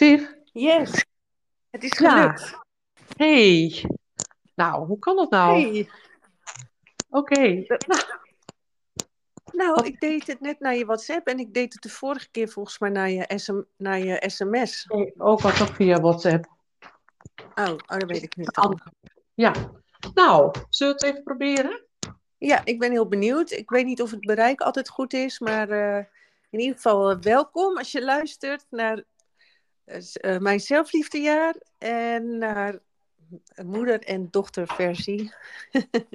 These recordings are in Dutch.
Zeg, Yes, het is ja, gelukt. hey. Nou, hoe kan dat nou? Hey, Oké, dat- nou, nou, ik deed het net naar je WhatsApp en ik deed het de vorige keer volgens mij naar je, SM, naar je sms. nee, ook wat ook via WhatsApp. Oh, oh, dat weet ik niet dan. Ja, nou, zullen we het even proberen? Ja, ik ben heel benieuwd. Ik weet niet of het bereik altijd goed is, maar eh, in ieder geval eh, welkom als je luistert naar eh, eh, mijn zelfliefdejaar en naar moeder- en dochterversie.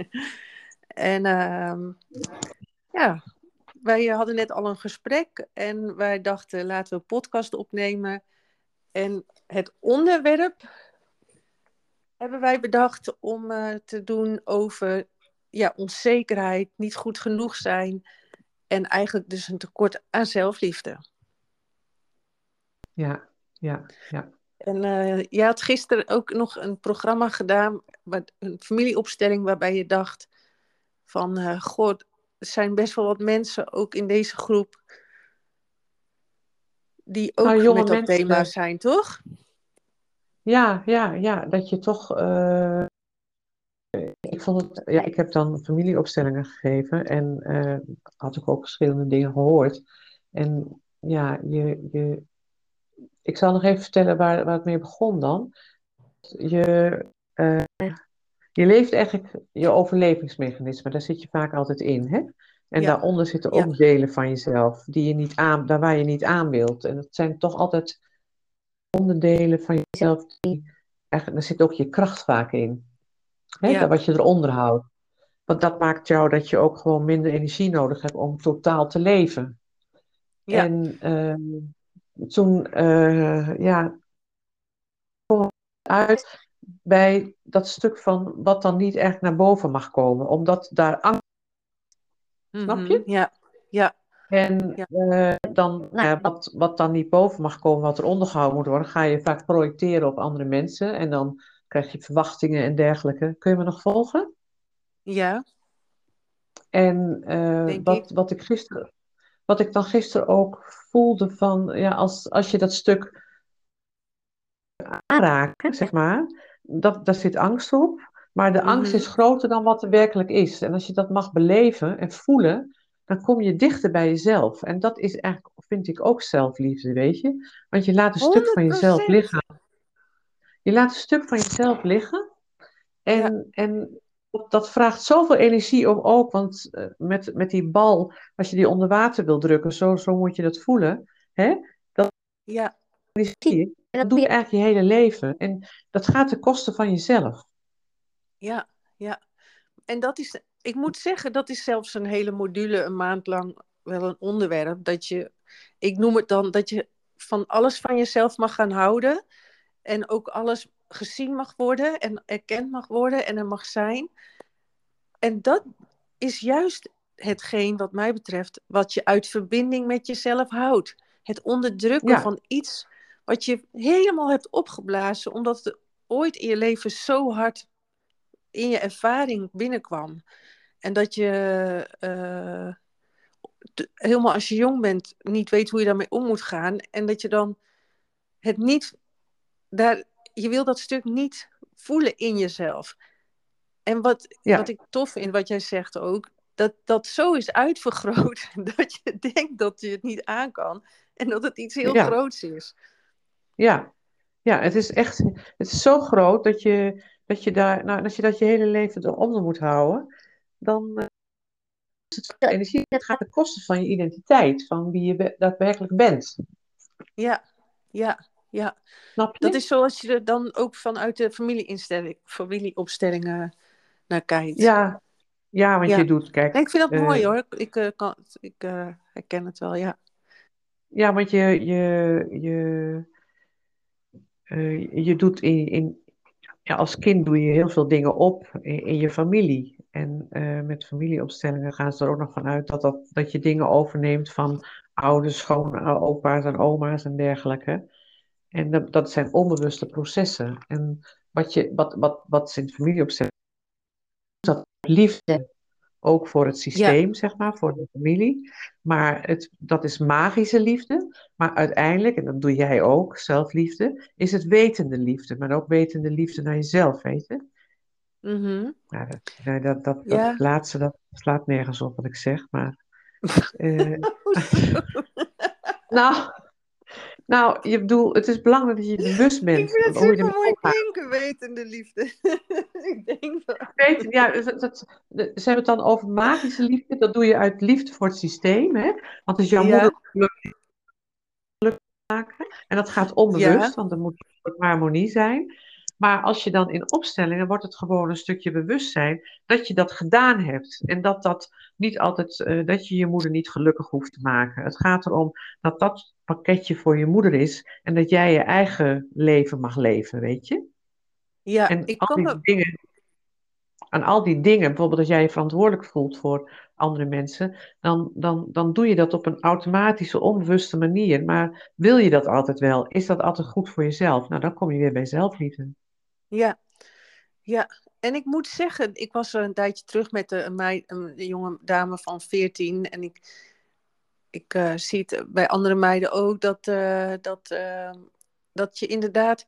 en ehm, ja, wij hadden net al een gesprek en wij dachten laten we een podcast opnemen. En het onderwerp hebben wij bedacht om eh, te doen over ja, onzekerheid, niet goed genoeg zijn en eigenlijk dus een tekort aan zelfliefde. Ja, ja, ja. En eh je had gisteren ook nog een programma gedaan, een familieopstelling waarbij je dacht van, eh god, er zijn best wel wat mensen ook in deze groep die Nou, ook jonge met dat thema zijn, toch? ja, ja, ja, dat je toch, eh, ik vond het, ja, ik heb dan familieopstellingen gegeven en had ik ook verschillende dingen gehoord. En ja, je, je, ik zal nog even vertellen waar, waar het mee begon dan. Je, eh, Je leeft eigenlijk je overlevingsmechanisme, daar zit je vaak altijd in, hè? En Ja, daaronder zitten ja, ook delen van jezelf, die je niet aan, daar waar je niet aan wilt. En dat zijn toch altijd onderdelen van jezelf, die, eigenlijk, daar zit ook je kracht vaak in, hè? Ja, wat je eronder houdt. Want dat maakt jou dat je ook gewoon minder energie nodig hebt om totaal te leven. ja, En ehm, toen, eh, ja, uit bij dat stuk van wat dan niet echt naar boven mag komen, omdat daar angst, snap mhm, je? ja, ja, En ja, eh, dan, nou wat, wat dan niet boven mag komen, wat er ondergehouden moet worden, ga je vaak projecteren op andere mensen en dan krijg je verwachtingen en dergelijke. Kun je me nog volgen? ja, En eh, wat, ik. wat ik gisteren, wat ik dan gisteren ook voelde van, ja, als, als je dat stuk aanraken, zeg maar. Dat, daar zit angst op. Maar de angst Mhm. is groter dan wat er werkelijk is. En als je dat mag beleven en voelen, dan kom je dichter bij jezelf. En dat is eigenlijk, vind ik, ook zelfliefde, weet je. Want je laat een stuk van 100 jezelf liggen. Je laat een stuk van jezelf liggen. Ja, En, en dat, vraagt zoveel energie om ook, want eh, met, met die bal, als je die onder water wil drukken, zo, zo moet je dat voelen. Hè? Dat ja, energie, dat doe je eigenlijk je hele leven. En dat gaat ten koste van jezelf. ja, ja. En dat is, ik moet zeggen, dat is zelfs een hele module, een maand lang wel een onderwerp. Dat je, ik noem het dan, dat je van alles van jezelf mag gaan houden. En ook alles gezien mag worden en erkend mag worden en er mag zijn. En dat is juist hetgeen, wat mij betreft, wat je uit verbinding met jezelf houdt. Het onderdrukken Ja, van iets wat je helemaal hebt opgeblazen, omdat het ooit in je leven zo hard in je ervaring binnenkwam. En dat je eh, helemaal als je jong bent niet weet hoe je daarmee om moet gaan. En dat je dan het niet, daar, je wil dat stuk niet voelen in jezelf. En wat, wat ik tof vind, wat jij zegt ook, dat dat zo is uitvergroot dat je denkt dat je het niet aan kan. En dat het iets heel ja, groots is. ja. Ja, het is echt, het is zo groot dat je, dat je daar, nou, als je dat je hele leven eronder moet houden, dan eh, is het veel energie. Het gaat ten koste van je identiteit, van wie je be- daadwerkelijk bent. Ja, ja, ja. Snap Dat is zoals je er dan ook vanuit de familieinstelling, familieopstellingen naar kijkt. Ja, ja, want je doet, kijk, Nee, ik vind dat eh, mooi hoor. Ik, eh, kan, ik eh, herken het wel, ja. ja, want je, je, je, je doet in, in, ja, als kind doe je heel veel dingen op in, in je familie. En met familieopstellingen gaan ze er ook nog vanuit dat, dat, dat je dingen overneemt van ouders, schoonopa's en oma's en dergelijke. En dat, dat zijn onbewuste processen. En wat, je, wat, wat, wat ze in familieopstellingen dat liefde ook voor het systeem, zeg maar, voor de familie. Maar het, dat is magische liefde. Maar uiteindelijk, en dat doe jij ook, zelfliefde, is het wetende liefde. Maar ook wetende liefde naar jezelf, weet je? Mhm. Nou, dat, dat, dat, Ja. dat laatste, dat slaat nergens op wat ik zeg, maar... eh, nou, nou, je bedoelt, het is belangrijk dat je bewust bent Ik vind het super mooi klinken, wetende liefde. ik denk dat. Weet, ja, dus dat, dat- ze hebben het dan over magische liefde. Dat doe je uit liefde voor het systeem. Hè? Want als jouw Ja. moeder gelukkig maken. En dat gaat onbewust, Ja. want er moet een soort harmonie zijn. Maar als je dan in opstellingen wordt het gewoon een stukje bewustzijn dat je dat gedaan hebt. En dat dat niet altijd, eh, dat je je moeder niet gelukkig hoeft te maken. Het gaat erom dat dat pakketje voor je moeder is en dat jij je eigen leven mag leven, weet je? Ja, En ik al kan dingen, en al die dingen, bijvoorbeeld als jij je verantwoordelijk voelt voor andere mensen, dan, dan, dan doe je dat op een automatische, onbewuste manier. Maar wil je dat altijd wel? Is dat altijd goed voor jezelf? Nou, dan kom je weer bij zelfliefde. Ja, ja. En ik moet zeggen, ik was er een tijdje terug met de, een, meid, een jonge dame van 14. En ik, ik eh, zie het bij andere meiden ook dat, eh, dat, eh, dat je inderdaad.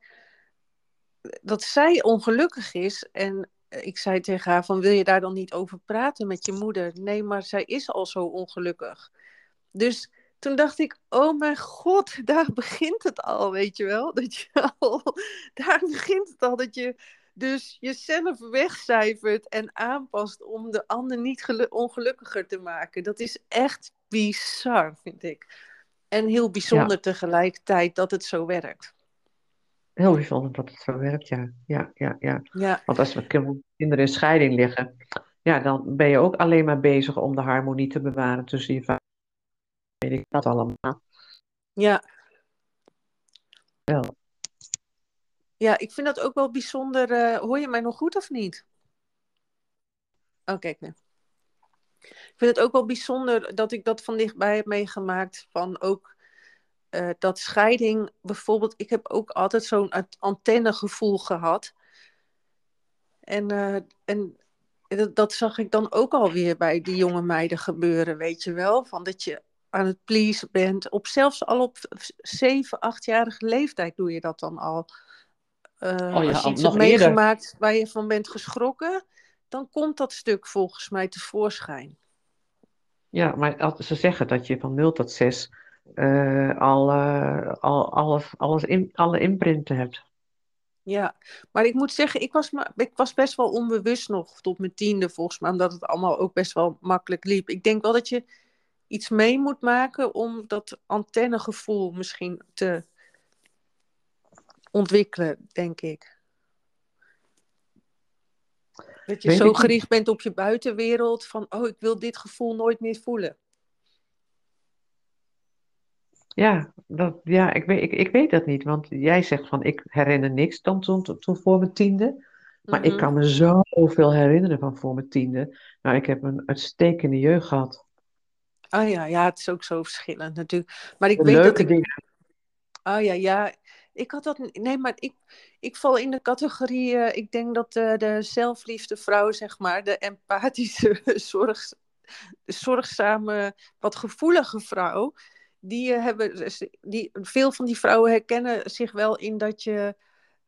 dat zij ongelukkig is. En ik zei tegen haar: van, Wil je daar dan niet over praten met je moeder? Nee, maar zij is al zo ongelukkig. Dus toen dacht ik, oh mijn god, daar begint het al, weet je wel? Dat je al, daar begint het al, dat je dus jezelf wegcijfert en aanpast om de ander niet gelu- ongelukkiger te maken. Dat is echt bizar, vind ik. En heel bijzonder tegelijkertijd dat het zo werkt. Heel bijzonder dat het zo werkt, ja. Ja, ja, ja. Ja, Want als we kinderen in scheiding liggen, ja, dan ben je ook alleen maar bezig om de harmonie te bewaren tussen je vader en weet ik dat allemaal. ja. Wel. Ja, ik vind dat ook wel bijzonder. eh, hoor je mij nog goed of niet? Oh, kijk nu. Ik vind het ook wel bijzonder dat ik dat van dichtbij heb meegemaakt. Van ook eh, dat scheiding bijvoorbeeld. Ik heb ook altijd zo'n antennegevoel gehad. En, eh, en dat, dat zag ik dan ook alweer bij die jonge meiden gebeuren, weet je wel. Van dat je aan het pleasen bent. Op, zelfs al op 7, 8-jarige leeftijd doe je dat dan al. Eh, Oh ja, als je iets nog hebt eerder. meegemaakt waar je van bent geschrokken, dan komt dat stuk volgens mij tevoorschijn. Ja, maar ze zeggen dat je van 0 tot 6 eh, al, eh, al alles, alles in, alle imprinten hebt. Ja, maar ik moet zeggen, ik was, ik was best wel onbewust nog tot mijn tiende volgens mij, omdat het allemaal ook best wel makkelijk liep. Ik denk wel dat je iets mee moet maken om dat antennegevoel misschien te ontwikkelen, denk ik. Dat je Weet zo niet. gericht bent op je buitenwereld van, oh, ik wil dit gevoel nooit meer voelen. Ja, dat, ja ik, weet, ik, ik weet dat niet, want jij zegt van ik herinner niks dan toen, toen voor mijn tiende. Maar ik Mhm. kan me zoveel herinneren van voor mijn tiende. Nou, ik heb een uitstekende jeugd gehad. Ah ja, ja, het is ook zo verschillend natuurlijk. Maar ik De weet dat ik dingen. Oh ja, ja. Ik had dat. Nee, maar ik, ik val in de categorie. eh, ik denk dat eh, de zelfliefde vrouw, zeg maar, de empathische, zorg, zorgzame, wat gevoelige vrouw. Die eh, hebben. Die, veel van die vrouwen herkennen zich wel in dat je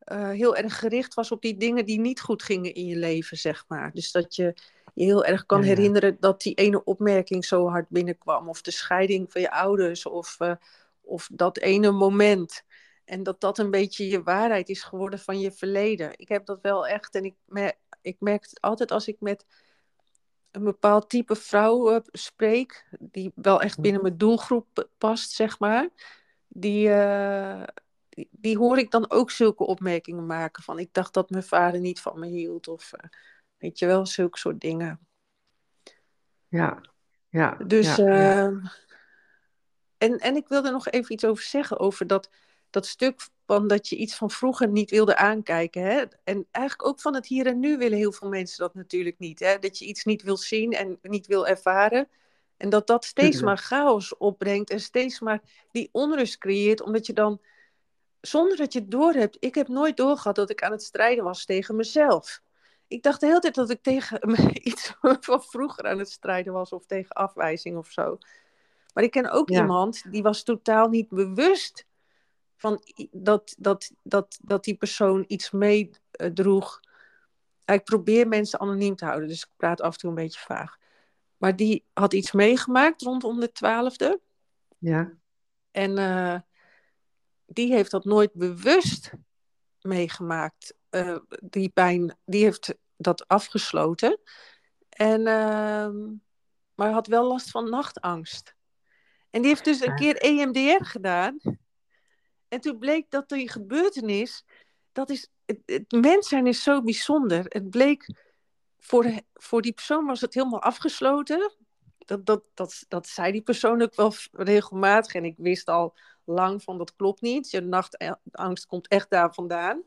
heel erg gericht was op die dingen die niet goed gingen in je leven, zeg maar. Dus dat je je heel erg kan Ja, ja. herinneren dat die ene opmerking zo hard binnenkwam. Of de scheiding van je ouders. Of, of dat ene moment. En dat dat een beetje je waarheid is geworden van je verleden. Ik heb dat wel echt. En ik, mer ik merk het altijd als ik met een bepaald type vrouw eh, spreek. Die wel echt binnen mijn doelgroep past, zeg maar. Die, eh, die, die hoor ik dan ook zulke opmerkingen maken. Van ik dacht dat mijn vader niet van me hield. Of eh, weet je wel, zulke soort dingen. Ja, ja, Dus, ja, ja. ehm, en, en ik wilde nog even iets over zeggen, over dat, dat stuk van dat je iets van vroeger niet wilde aankijken. Hè? En eigenlijk ook van het hier en nu willen heel veel mensen dat natuurlijk niet. Hè? Dat je iets niet wil zien en niet wil ervaren. En dat dat steeds maar chaos opbrengt en steeds maar die onrust creëert, omdat je dan, zonder dat je het doorhebt, ik heb nooit doorgehad dat ik aan het strijden was tegen mezelf. ik dacht de hele tijd dat ik tegen iets van vroeger aan het strijden was of tegen afwijzing of zo. Maar ik ken ook Ja. iemand die was totaal niet bewust van dat, dat, dat, dat die persoon iets meedroeg. Ik probeer mensen anoniem te houden, dus ik praat af en toe een beetje vaag. Maar die had iets meegemaakt rondom de twaalfde. Ja, En eh, die heeft dat nooit bewust meegemaakt. Eh, die pijn, die heeft dat afgesloten. En, ehm, maar had wel last van nachtangst. En die heeft dus een keer EMDR gedaan. En toen bleek dat die gebeurtenis, dat is, het, het mens zijn is zo bijzonder. Het bleek, voor, voor die persoon was het helemaal afgesloten. Dat, dat, dat, dat zei die persoon ook wel regelmatig. En ik wist al lang van dat klopt niet. Je nachtangst komt echt daar vandaan.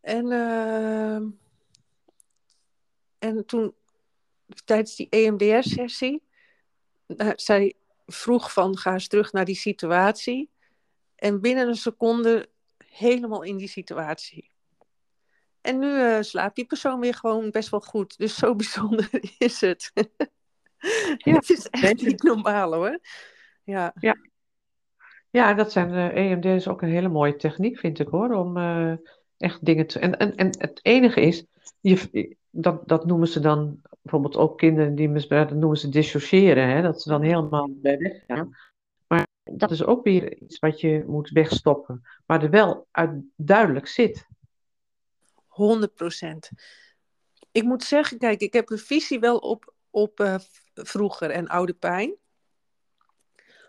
En, ehm, en toen, tijdens die EMDR-sessie, eh, zij vroeg van ga eens terug naar die situatie. En binnen een seconde helemaal in die situatie. En nu eh, slaapt die persoon weer gewoon best wel goed. Dus zo bijzonder is het. Ja, het is echt niet normaal hoor. Ja, ja dat zijn, eh EMD is ook een hele mooie techniek, vind ik hoor, om eh, echt dingen te... En, en, en het enige is, je, dat, dat noemen ze dan, bijvoorbeeld ook kinderen die misbruiken, dat noemen ze dissociëren, hè, dat ze dan helemaal bij weggaan. Maar dat is ook weer iets wat je moet wegstoppen, maar er wel uit duidelijk zit. 100 procent. Ik moet zeggen, kijk, ik heb een visie wel op, op eh, vroeger en oude pijn.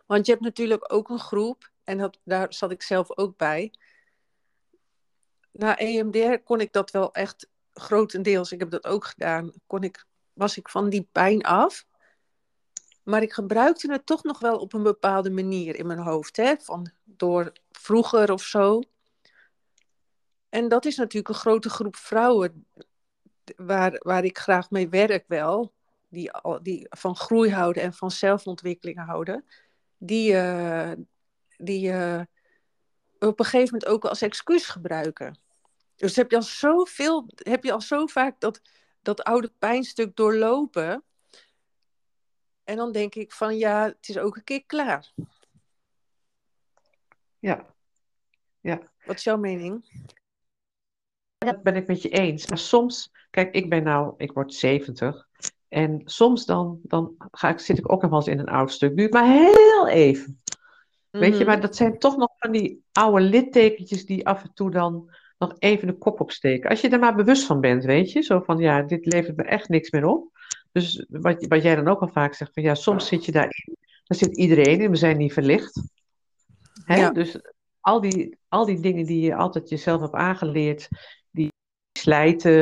Want je hebt natuurlijk ook een groep, en dat, daar zat ik zelf ook bij. Na EMDR kon ik dat wel echt grotendeels, ik heb dat ook gedaan, kon ik, was ik van die pijn af. Maar ik gebruikte het toch nog wel op een bepaalde manier in mijn hoofd. Hè? Van door vroeger of zo. En dat is natuurlijk een grote groep vrouwen waar, waar ik graag mee werk wel. Die, die van groei houden en van zelfontwikkeling houden. Die, eh, die eh, op een gegeven moment ook als excuus gebruiken. Dus heb je al zoveel, heb je al zo vaak dat, dat oude pijnstuk doorlopen. En dan denk ik van ja, het is ook een keer klaar. Ja, ja. Wat is jouw mening? Dat ben ik met je eens. Maar soms, kijk, ik ben nou, ik word 70. En soms dan, dan ga ik, zit ik ook nog wel eens in een oud stuk. Duurt maar heel even. Weet je, Mhm. maar dat zijn toch nog van die oude littekentjes die af en toe dan nog even de kop opsteken. Als je er maar bewust van bent, weet je. Zo van, ja, dit levert me echt niks meer op. Dus wat, wat jij dan ook al vaak zegt, van ja, soms zit je daarin. Dan zit iedereen in, we zijn niet verlicht. Hè? Ja. Dus al die, al die dingen die je altijd jezelf hebt aangeleerd, die slijten,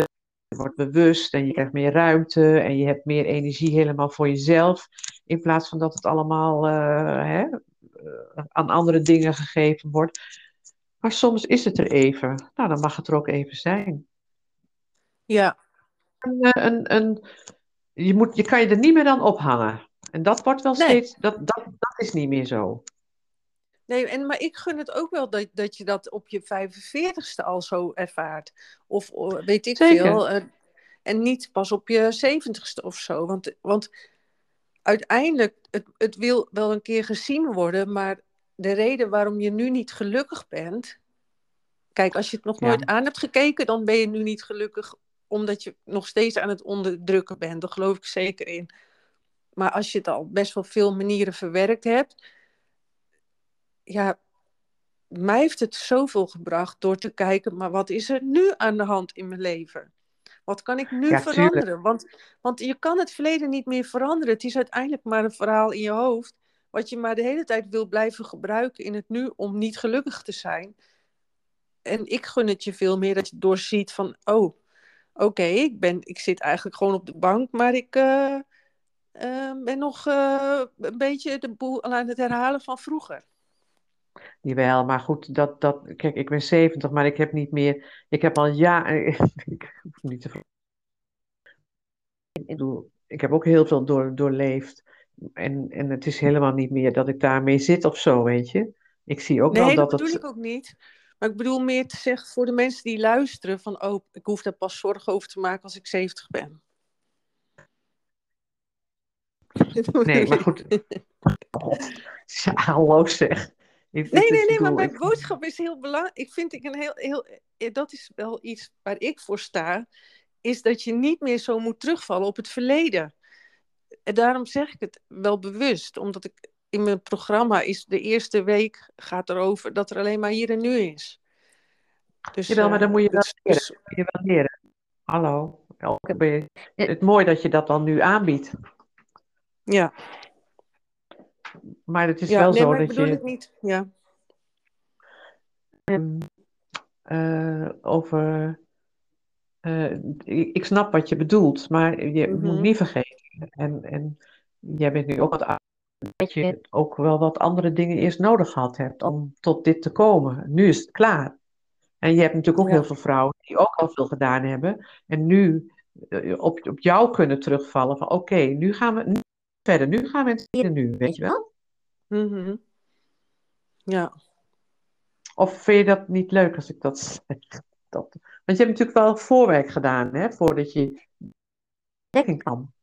je wordt bewust en je krijgt meer ruimte en je hebt meer energie helemaal voor jezelf. In plaats van dat het allemaal eh, hè, eh, aan andere dingen gegeven wordt. Maar soms is het er even. Nou, dan mag het er ook even zijn. Ja, Een, eh, een, een, je, moet, je kan je er niet meer dan ophangen. En dat wordt wel Nee. steeds, dat, dat, dat is niet meer zo. nee, en, maar ik gun het ook wel dat, dat je dat op je 45ste al zo ervaart. Of weet ik Zeker. veel. eh, en niet pas op je 70ste of zo. Want, want uiteindelijk, het, het wil wel een keer gezien worden, maar de reden waarom je nu niet gelukkig bent. Kijk, als je het nog Ja. nooit aan hebt gekeken, dan ben je nu niet gelukkig omdat je nog steeds aan het onderdrukken bent. Daar geloof ik zeker in. Maar als je het al best wel veel manieren verwerkt hebt, ja, mij heeft het zoveel gebracht door te kijken, maar wat is er nu aan de hand in mijn leven? Wat kan ik nu Ja, veranderen? Want, want je kan het verleden niet meer veranderen. Het is uiteindelijk maar een verhaal in je hoofd, wat je maar de hele tijd wil blijven gebruiken in het nu om niet gelukkig te zijn. En ik gun het je veel meer dat je doorziet van, oh, oké, ik ben, ik zit eigenlijk gewoon op de bank, maar ik eh, eh, ben nog eh, een beetje de boel aan het herhalen van vroeger. Jawel, maar goed, dat, dat, kijk, ik ben 70, maar ik heb niet meer, ik heb al jaren, ik hoef niet te ik bedoel, ik heb ook heel veel door, doorleefd. En, en het is helemaal niet meer dat ik daarmee zit of zo, weet je. Ik zie ook wel Nee, dat dat bedoel het, ik ook niet. Maar ik bedoel meer te zeggen voor de mensen die luisteren van oh, ik hoef daar pas zorgen over te maken als ik 70 ben. Nee, maar goed. Ja, hallo zeg. nee, nee, nee, maar mijn boodschap is heel belangrijk. Ik vind ik een heel, heel, eh, dat is wel iets waar ik voor sta, is dat je niet meer zo moet terugvallen op het verleden. En daarom zeg ik het wel bewust, omdat ik in mijn programma is de eerste week gaat erover dat er alleen maar hier en nu is. Dus, Jawel, maar dan moet je wel, dus, leren. Dus... je wel leren. Hallo. Het mooi dat je dat dan nu aanbiedt. Ja. Maar het is wel nee, zo maar dat bedoel je. Het niet. Ja. Uh, over. Uh, ik, ik, snap wat je bedoelt, maar je mm -hmm. moet niet vergeten. En, en jij bent nu ook wat dat je ook wel wat andere dingen eerst nodig gehad hebt om tot dit te komen. Nu is het klaar. En je hebt natuurlijk ook ja. heel veel vrouwen die ook al veel gedaan hebben. En nu uh, op, op jou kunnen terugvallen van oké, okay, nu gaan we nu verder. Nu gaan we het hier nu, weet je wel? Mm -hmm. Ja. Of vind je dat niet leuk als ik dat zeg? Dat... Want je hebt natuurlijk wel voorwerk gedaan, hè, voordat je dekking kwam.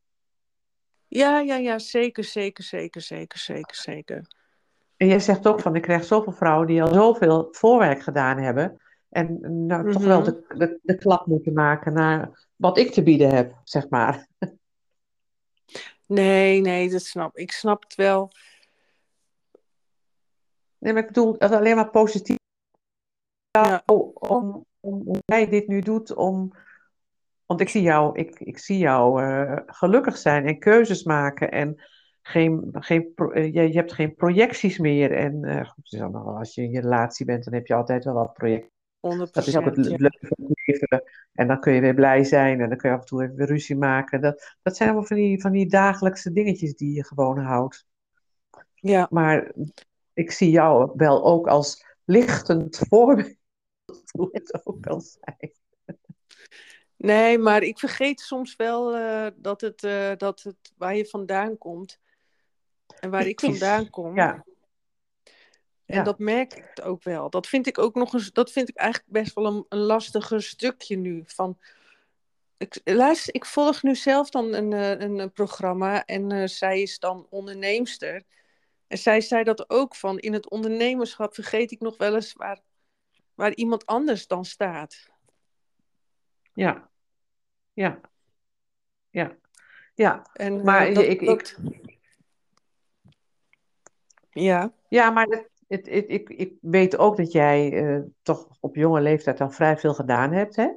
Ja, ja, ja, zeker, zeker, zeker, zeker, zeker, zeker. En jij zegt ook van, ik krijg zoveel vrouwen die al zoveel voorwerk gedaan hebben. En nou, mm -hmm. toch wel de, de, de klap moeten maken naar wat ik te bieden heb, zeg maar. Nee, nee, dat snap ik. snap het wel. Nee, maar ik bedoel, dat alleen maar positief. Ja. Om, om, om, jij dit nu doet, om, want ik zie jou, ik, ik zie jou uh, gelukkig zijn en keuzes maken en geen, geen, uh, je, je hebt geen projecties meer. En uh, goed, als je in je relatie bent, dan heb je altijd wel wat projecten. Dat is ook het leuke van het leven. En dan kun je weer blij zijn en dan kun je af en toe even weer ruzie maken. Dat, dat zijn allemaal van die, van die dagelijkse dingetjes die je gewoon houdt. Ja. Maar ik zie jou wel ook als lichtend voorbeeld, hoe het ook wel zijn. Nee, maar ik vergeet soms wel uh, dat, het, uh, dat het waar je vandaan komt en waar ik vandaan kom. Ja. En ja. dat merk ik ook wel. Dat vind ik ook nog eens, dat vind ik eigenlijk best wel een, een lastiger stukje nu. Van, ik, luister, ik volg nu zelf dan een, eh, een, een programma en uh, zij is dan onderneemster. En zij zei dat ook van, in het ondernemerschap vergeet ik nog wel eens waar, waar iemand anders dan staat. Ja, ja, ja, ja. En, maar uh, dat, ik, dat... ik... Ja. Ja, maar het, het, het, ik, ik weet ook dat jij uh, toch op jonge leeftijd al vrij veel gedaan hebt, hè?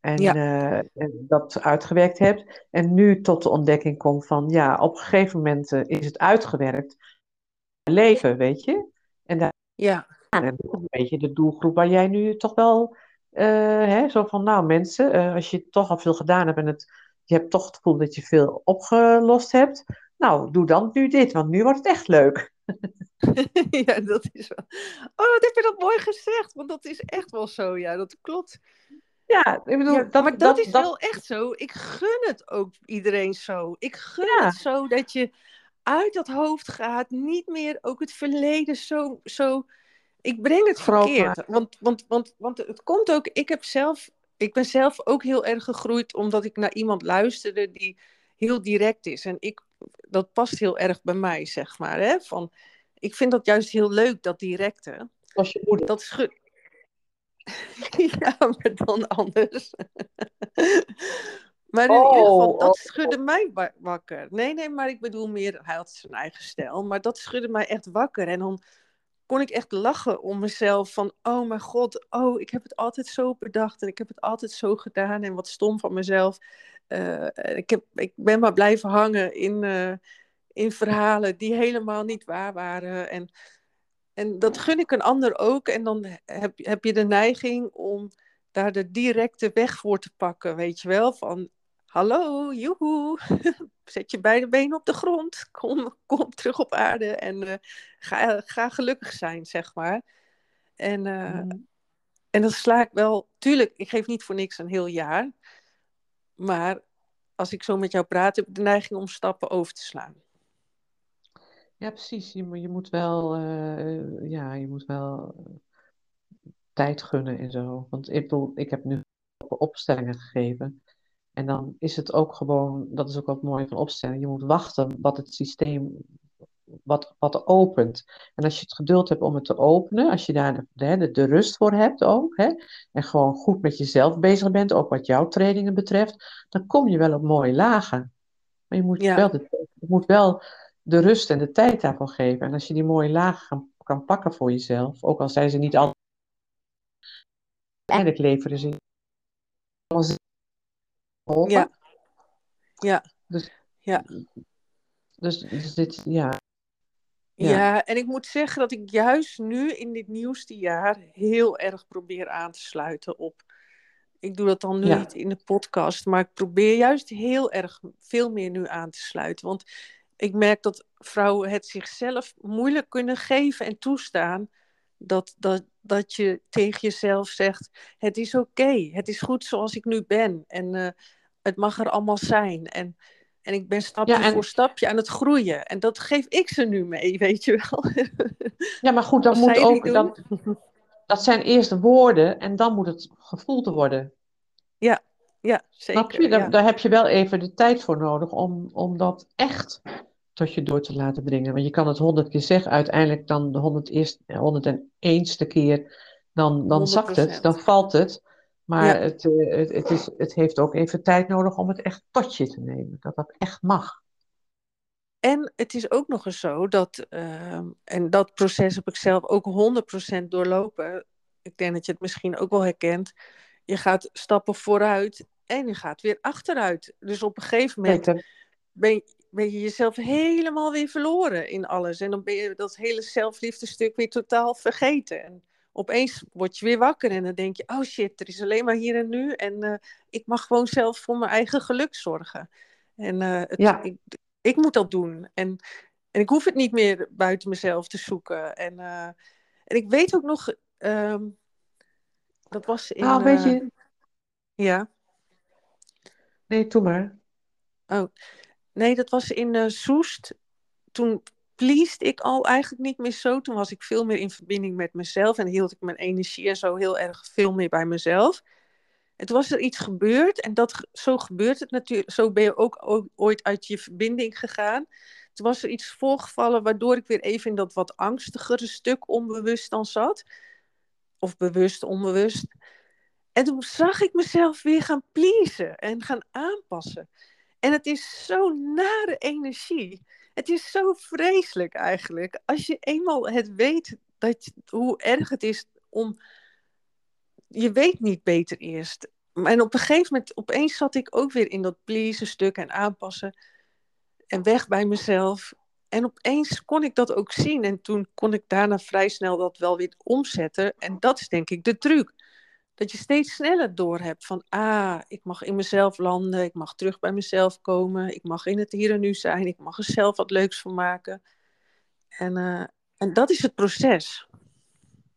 En, ja. uh, en dat uitgewerkt hebt. En nu tot de ontdekking komt van, ja, op een gegeven moment is het uitgewerkt. Leven, weet je? En daar ja. en een beetje de doelgroep waar jij nu toch wel, hè, zo van, nou mensen, als je toch al veel gedaan hebt en het, je hebt toch het gevoel dat je veel opgelost hebt. Nou, doe dan nu dit, want nu wordt het echt leuk. ja, dat is wel. Oh, wat heb je dat mooi gezegd? Want dat is echt wel zo, ja, dat klopt. Ja, ik bedoel, ja, dat, maar dat, dat is dat... wel echt zo. Ik gun het ook iedereen zo. Ik gun ja. het zo dat je uit dat hoofd gaat, niet meer ook het verleden zo. zo... Ik breng het Vooral verkeerd. Want, want, want, want het komt ook. Ik heb zelf. Ik ben zelf ook heel erg gegroeid omdat ik naar iemand luisterde die heel direct is. En ik, dat past heel erg bij mij, zeg maar. Hè? Van, ik vind dat juist heel leuk, dat directe. Als je moeder. Dat is goed. ja, maar dan anders. maar in oh, ieder geval, dat schudde oh. mij wakker. Nee, nee, maar ik bedoel meer, hij had zijn eigen stijl. Maar dat schudde mij echt wakker. En dan kon ik echt lachen om mezelf. Van, oh mijn god, oh, ik heb het altijd zo bedacht. En ik heb het altijd zo gedaan. En wat stom van mezelf. Uh, ik, heb, ik ben maar blijven hangen in, uh, in verhalen die helemaal niet waar waren. En, en dat gun ik een ander ook. En dan heb, heb je de neiging om daar de directe weg voor te pakken, weet je wel? Van, hallo, joehoe, zet je beide benen op de grond, kom, kom terug op aarde en uh, ga, ga gelukkig zijn, zeg maar. En, mm. en dat sla ik wel, tuurlijk, ik geef niet voor niks een heel jaar. Maar als ik zo met jou praat, heb ik de neiging om stappen over te slaan. Ja, precies. Je, je moet wel, uh, ja, je moet wel tijd gunnen en zo. Want ik bedoel, ik heb nu opstellingen gegeven. En dan is het ook gewoon, dat is ook wat mooi van opstellingen, je moet wachten wat het systeem, wat, wat opent. En als je het geduld hebt om het te openen, als je daar de, de, de rust voor hebt ook, hè, en gewoon goed met jezelf bezig bent, ook wat jouw trainingen betreft, dan kom je wel op mooie lagen. Maar je moet, Ja. wel, de, je moet wel de rust en de tijd daarvoor geven. En als je die mooie lagen kan, kan pakken voor jezelf, ook al zijn ze niet altijd, uiteindelijk leveren ze geholpen. Ja. Ja. Dus, Ja. dus, dus dit, ja. Ja. Ja. en ik moet zeggen dat ik juist nu in dit nieuwste jaar heel erg probeer aan te sluiten op. Ik doe dat dan nu Ja. niet in de podcast, maar ik probeer juist heel erg veel meer nu aan te sluiten. Want ik merk dat vrouwen het zichzelf moeilijk kunnen geven en toestaan. Dat, dat, dat je tegen jezelf zegt: Het is oké, het is goed zoals ik nu ben. En eh, het mag er allemaal zijn. En, en ik ben stapje Ja, en- voor stapje aan het groeien. En dat geef ik ze nu mee, weet je wel. ja, maar goed, dat moet ook, dat, dat zijn eerst de woorden en dan moet het gevoeld worden. Ja, Snap zeker. je? Daar, ja. daar heb je wel even de tijd voor nodig om, om dat echt tot je door te laten dringen. Want je kan het honderd keer zeggen, uiteindelijk dan de honderd eerst, honderd en eenste keer, dan, dan zakt het, 100%. dan valt het. Maar Ja. het, eh, het, het, is, het heeft ook even tijd nodig om het echt tot je te nemen. Dat dat echt mag. En het is ook nog eens zo dat, ehm, en dat proces heb ik zelf ook 100% doorlopen. Ik denk dat je het misschien ook wel herkent. Je gaat stappen vooruit en je gaat weer achteruit. Dus op een gegeven moment ben je, ben je jezelf helemaal weer verloren in alles. En dan ben je dat hele zelfliefdestuk weer totaal vergeten. En opeens word je weer wakker en dan denk je, oh shit, er is alleen maar hier en nu. En eh, ik mag gewoon zelf voor mijn eigen geluk zorgen. En eh, het, Ja. ik, ik moet dat doen. En, en ik hoef het niet meer buiten mezelf te zoeken. En, eh, en ik weet ook nog, ehm, dat was in... Nou, weet je, ja. nee, doe maar. Nee, dat was in Soest. Toen pleased ik al eigenlijk niet meer zo. Toen was ik veel meer in verbinding met mezelf en hield ik mijn energie en zo heel erg veel meer bij mezelf. Toen was er iets gebeurd en dat, zo gebeurt het natuurlijk. Zo ben je ook ooit uit je verbinding gegaan. Toen was er iets voorgevallen waardoor ik weer even in dat wat angstigere stuk onbewust dan zat. Of bewust, onbewust. En toen zag ik mezelf weer gaan pleasen en gaan aanpassen. En het is zo'n nare energie. Het is zo vreselijk eigenlijk. Als je eenmaal het weet dat, hoe erg het is om. Je weet niet beter eerst. En op een gegeven moment, opeens zat ik ook weer in dat pleasen stuk en aanpassen. En weg bij mezelf. En opeens kon ik dat ook zien. En toen kon ik daarna vrij snel dat wel weer omzetten. En dat is denk ik de truc. Dat je steeds sneller doorhebt van, ah, ik mag in mezelf landen, ik mag terug bij mezelf komen, ik mag in het hier en nu zijn, ik mag er zelf wat leuks van maken. En, eh, en dat is het proces.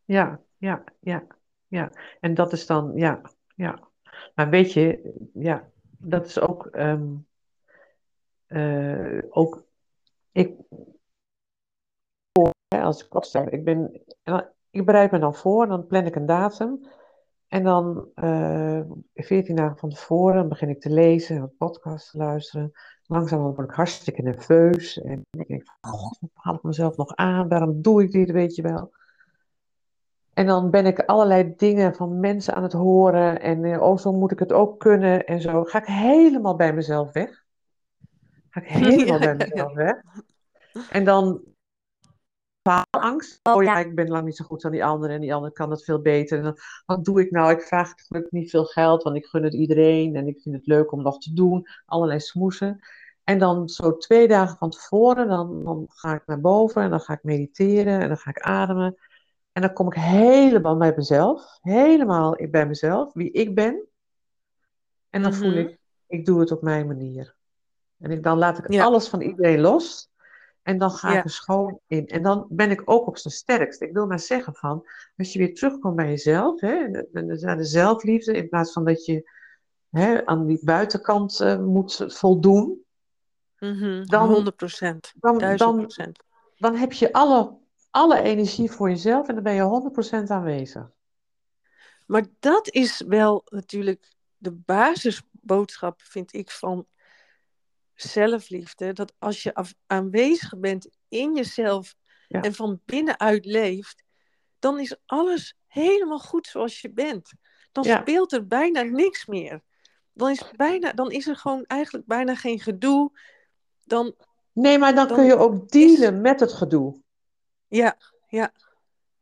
Ja, ja, ja, ja. En dat is dan, ja, ja. Maar weet je, ja, dat is ook, ehm, eh, ook, ik, als ik opstel, ik ben, ik bereid me dan voor, dan plan ik een datum. En dan eh 14 dagen van tevoren begin ik te lezen en wat podcasts te luisteren. Langzaam word ik hartstikke nerveus. En ik denk, van, god, haal ik mezelf nog aan? Waarom doe ik dit, weet je wel? En dan ben ik allerlei dingen van mensen aan het horen. En eh, oh, zo moet ik het ook kunnen. En zo ga ik helemaal bij mezelf weg. Ga ik helemaal Ja, bij ja. mezelf weg. En dan faalangst. Oh ja, ik ben lang niet zo goed aan die andere. En die andere kan het veel beter. En dan, wat doe ik nou? Ik vraag gelukkig niet veel geld. Want ik gun het iedereen. En ik vind het leuk om nog te doen. Allerlei smoesen. En dan zo twee dagen van tevoren. Dan, dan ga ik naar boven. En dan ga ik mediteren. En dan ga ik ademen. En dan kom ik helemaal bij mezelf. Helemaal bij mezelf. Wie ik ben. En dan voel Mhm. ik, ik doe het op mijn manier. En ik, dan laat ik Ja. alles van iedereen los. En dan ga Ja. ik er schoon in. En dan ben ik ook op zijn sterkst. Ik wil maar zeggen van, als je weer terugkomt bij jezelf, hè, naar de zelfliefde, in plaats van dat je hè, aan die buitenkant eh, moet voldoen, Mhm, Dan- 100 procent. dan, 1000 dan, dan heb je alle, alle energie voor jezelf en dan ben je 100% aanwezig. Maar dat is wel natuurlijk de basisboodschap, vind ik, van zelfliefde. Dat als je aanwezig bent in jezelf en van binnenuit leeft, dan is alles helemaal goed zoals je bent. Dan speelt er bijna niks meer. Dan is, bijna, dan is er gewoon eigenlijk bijna geen gedoe. Dan, nee, maar dan, kun je ook dealen met het gedoe. Ja, ja,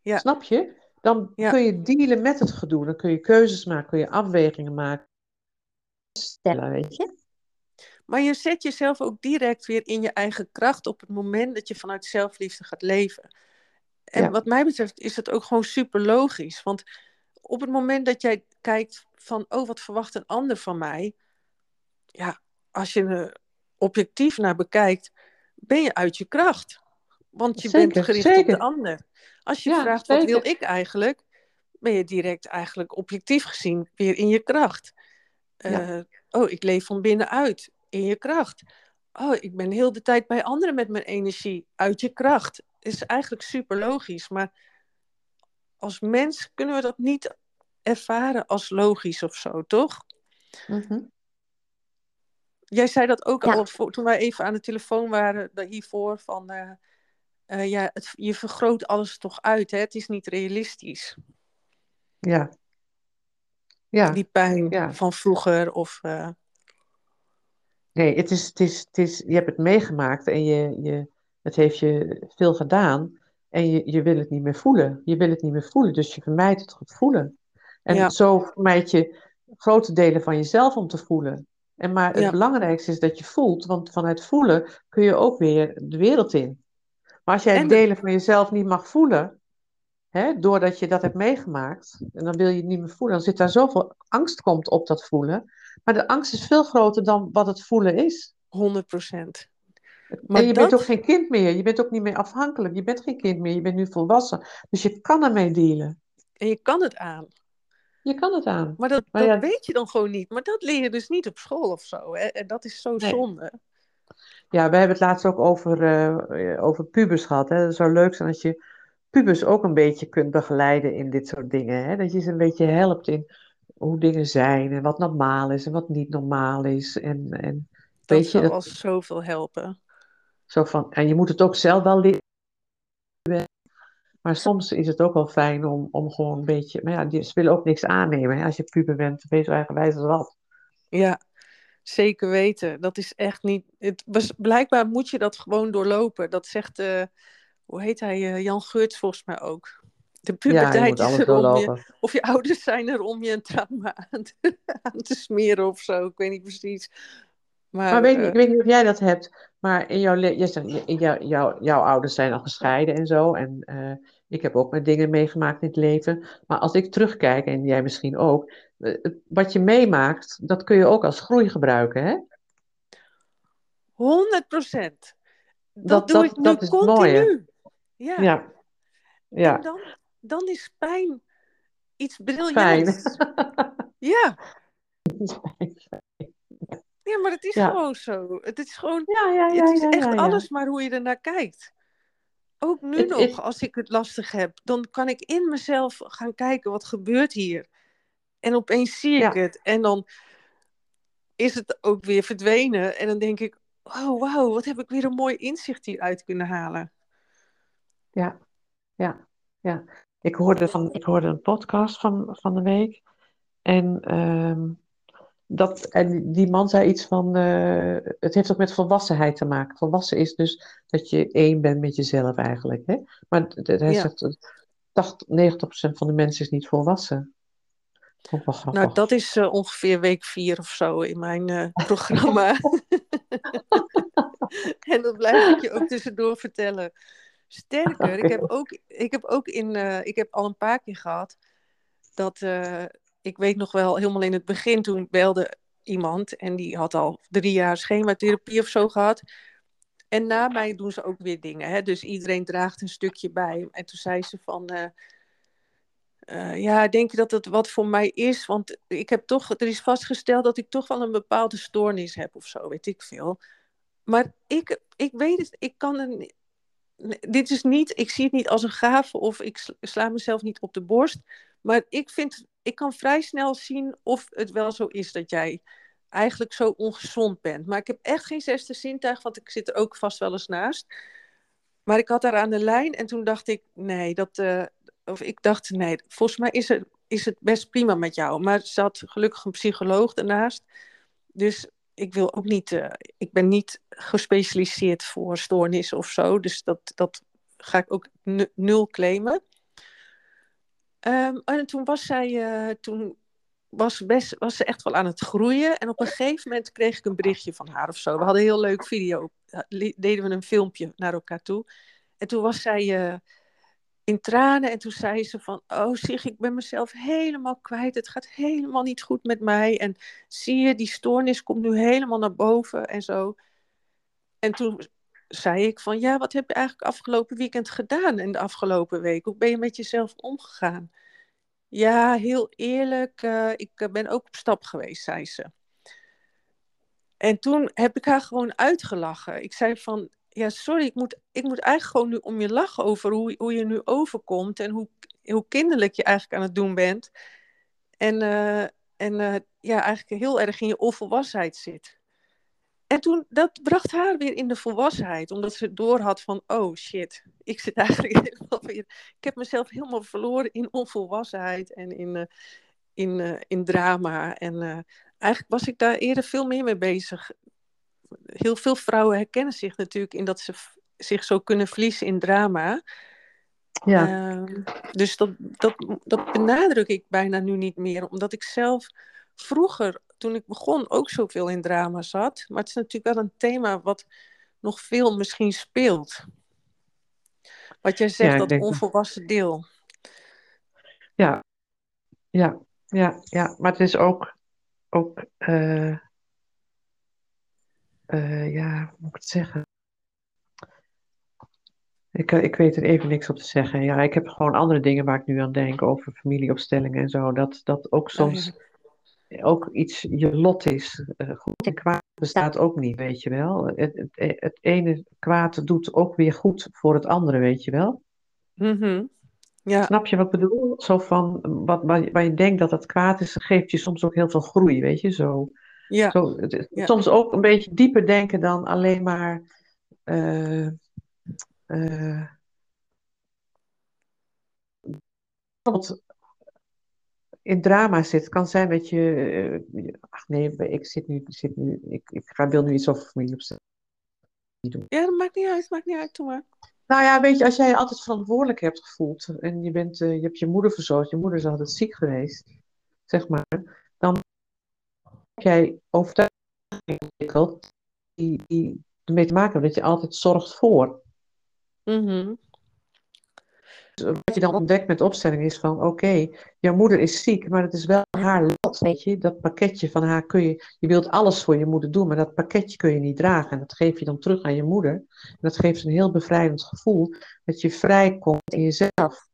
ja. Snap je? Dan kun je dealen met het gedoe. Dan kun je keuzes maken, kun je afwegingen maken. Stellen, weet je? Maar je zet jezelf ook direct weer in je eigen kracht op het moment dat je vanuit zelfliefde gaat leven. En wat mij betreft is het ook gewoon super logisch. Want op het moment dat jij kijkt van, oh, wat verwacht een ander van mij? Ja, als je er objectief naar bekijkt, ben je uit je kracht. Want je bent gericht op de ander. Als je vraagt, wat wil ik eigenlijk? Ben je direct eigenlijk objectief gezien weer in je kracht. Uh, oh, ik leef van binnenuit, in je kracht. Oh, ik ben heel de tijd bij anderen met mijn energie, uit je kracht. Is eigenlijk super logisch, maar als mens kunnen we dat niet ervaren als logisch of zo, toch? Mhm. Jij zei dat ook al toen wij even aan de telefoon waren hiervoor van uh, uh, ja, het, je vergroot alles toch uit, hè? Het is niet realistisch. Ja. ja. Die pijn van vroeger of. Uh... Nee, het is, het is, het is, je hebt het meegemaakt en je, je, het heeft je veel gedaan. En je, je wil het niet meer voelen. Je wil het niet meer voelen, dus je vermijdt het voelen. En zo vermijd je grote delen van jezelf om te voelen. En maar het belangrijkste is dat je voelt, want vanuit voelen kun je ook weer de wereld in. Maar als jij delen van jezelf niet mag voelen, doordat je dat hebt meegemaakt, en dan wil je het niet meer voelen, dan zit daar zoveel angst komt op dat voelen. Maar de angst is veel groter dan wat het voelen is. 100 procent. Maar en je bent ook geen kind meer. Je bent ook niet meer afhankelijk. Je bent geen kind meer. Je bent nu volwassen. Dus je kan ermee dealen. En je kan het aan. Je kan het aan. Maar dat, dat weet je dan gewoon niet. Maar dat leer je dus niet op school of zo. Hè? En dat is zo zonde. Ja, we hebben het laatst ook over, uh, over pubers gehad. Hè? Het zou leuk zijn als je pubers ook een beetje kunt begeleiden in dit soort dingen. Hè? Dat je ze een beetje helpt in hoe dingen zijn en wat normaal is en wat niet normaal is. En, en, dat weet je, dat als zoveel helpen. Zo van, en je moet het ook zelf wel leren. Maar soms is het ook wel fijn om, om gewoon een beetje. Maar ja, die, ze willen ook niks aannemen. Hè? Als je puber bent, wees je eigenwijs als wat. Ja, zeker weten. Dat is echt niet. Het was, blijkbaar moet je dat gewoon doorlopen. Dat zegt. Uh, hoe heet hij? Uh, Jan Geurts volgens mij ook. De puberteit ja, is er om je. Of je ouders zijn er om je een trauma aan te, aan te smeren of zo. Ik weet niet precies. Maar, maar weet, uh, ik weet niet of jij dat hebt, maar in jouw, in jouw, jouw, jouw ouders zijn al gescheiden en zo. En uh, ik heb ook mijn dingen meegemaakt in het leven. Maar als ik terugkijk, en jij misschien ook, wat je meemaakt, dat kun je ook als groei gebruiken, hè? 100 procent. Dat, dat, doe dat, ik nu dat is continu. Mooi, ja. ja. ja. En dan, dan is pijn iets briljants. ja. Ja, maar het is gewoon zo. Het is gewoon. Ja, ja, ja, het is echt alles maar hoe je ernaar kijkt. Ook nu nog, als ik het lastig heb, dan kan ik in mezelf gaan kijken wat gebeurt hier. En opeens zie ik het. En dan is het ook weer verdwenen. En dan denk ik, oh wauw, wat heb ik weer een mooi inzicht hieruit kunnen halen. Ja, ja, ja. Ik hoorde, van, ik hoorde een podcast van, van de week. En um, dat, en die man zei iets van, uh, het heeft ook met volwassenheid te maken. Volwassen is dus dat je één bent met jezelf eigenlijk. Hè? Maar hij ja. zegt, 80, 90% van de mensen is niet volwassen. Nou, dat is uh, ongeveer week vier of zo in mijn uh, programma. en dat blijf ik je ook tussendoor vertellen. Sterker, ik heb ook, ik heb ook in, ik heb al een paar keer gehad dat ik weet nog wel, helemaal in het begin, toen belde iemand en die had al drie jaar schematherapie of zo gehad. En na mij doen ze ook weer dingen. Hè? Dus iedereen draagt een stukje bij. En toen zei ze van, uh, ja, denk je dat het wat voor mij is? Want ik heb toch, er is vastgesteld dat ik toch wel een bepaalde stoornis heb of zo, weet ik veel. Maar ik, ik weet het, ik kan er, dit is niet, ik zie het niet als een gave of ik sla mezelf niet op de borst. Maar ik vind, ik kan vrij snel zien of het wel zo is dat jij eigenlijk zo ongezond bent. Maar ik heb echt geen zesde zintuig, want ik zit er ook vast wel eens naast. Maar ik had haar aan de lijn en toen dacht ik, nee, dat, uh, of ik dacht, nee, volgens mij is het, is het best prima met jou. Maar ze had gelukkig een psycholoog ernaast. Dus ik wil ook niet, uh, ik ben niet gespecialiseerd voor stoornis of zo. Dus dat, dat ga ik ook nul claimen. Um, en toen was zij, uh, toen was, best, was ze echt wel aan het groeien. En op een gegeven moment kreeg ik een berichtje van haar of zo. We hadden een heel leuk video. Deden we een filmpje naar elkaar toe. En toen was zij in tranen. En toen zei ze van... Oh, zeg, ik ben mezelf helemaal kwijt. Het gaat helemaal niet goed met mij. En zie je, die stoornis komt nu helemaal naar boven en zo. En toen zei ik van... Ja, wat heb je eigenlijk afgelopen weekend gedaan? En de afgelopen week? Hoe ben je met jezelf omgegaan? Ja, heel eerlijk, uh, ik eh, ben ook op stap geweest, zei ze. En toen heb ik haar gewoon uitgelachen. Ik zei van, ja, sorry, ik moet, ik moet eigenlijk gewoon nu om je lachen over hoe, hoe je nu overkomt en hoe, hoe kinderlijk je eigenlijk aan het doen bent. En, uh, en uh, ja, eigenlijk heel erg in je onvolwassenheid zit. En toen, dat bracht haar weer in de volwassenheid, omdat ze door had van, oh shit, ik zit eigenlijk helemaal weer, ik heb mezelf helemaal verloren in onvolwassenheid en in, uh, in, in drama. En eigenlijk was ik daar eerder veel meer mee bezig. Heel veel vrouwen herkennen zich natuurlijk in dat ze zich zo kunnen verliezen in drama. Ja. Ehm, dus dat, dat, dat benadruk ik bijna nu niet meer, omdat ik zelf vroeger toen ik begon ook zoveel in drama zat. Maar het is natuurlijk wel een thema wat nog veel misschien speelt. Wat jij zegt, dat onvolwassen deel. Ja, ja, ja, ja. Maar het is ook, ook uh, uh, ja, hoe moet ik het zeggen? Ik, ik weet er even niks op te zeggen. Ja, ik heb gewoon andere dingen waar ik nu aan denk over familieopstellingen en zo. Dat, dat ook soms ook iets je lot is. Uh, goed en kwaad bestaat ook niet, weet je wel. Het, het, het, ene kwaad doet ook weer goed voor het andere, weet je wel. Mm ja. Snap je wat ik bedoel? Zo van, wat, waar, waar je denkt dat het kwaad is, geeft je soms ook heel veel groei, weet je, zo. Ja. zo Soms ook een beetje dieper denken dan alleen maar... Uh, uh, in drama zit. Het kan zijn dat je. Uh, ach nee, ik zit nu. Zit nu ik, ik ga, wil nu iets over familie opstellen. Ja, dat maakt niet uit. Maakt niet uit, maar. Nou ja, weet je, als jij je altijd verantwoordelijk hebt gevoeld. en je, bent, je hebt je moeder verzorgd. je moeder is altijd ziek geweest. zeg maar. dan jij overtuiging ontwikkeld. die, die ermee te maken hebben dat je altijd zorgt voor. Mm wat je dan ontdekt met opstelling is van, oké, jouw moeder is ziek, maar het is wel haar lot, weet je. Dat pakketje van haar kun je, je wilt alles voor je moeder doen, maar dat pakketje kun je niet dragen. En dat geef je dan terug aan je moeder. En dat geeft een heel bevrijdend gevoel, dat je vrij komt in jezelf.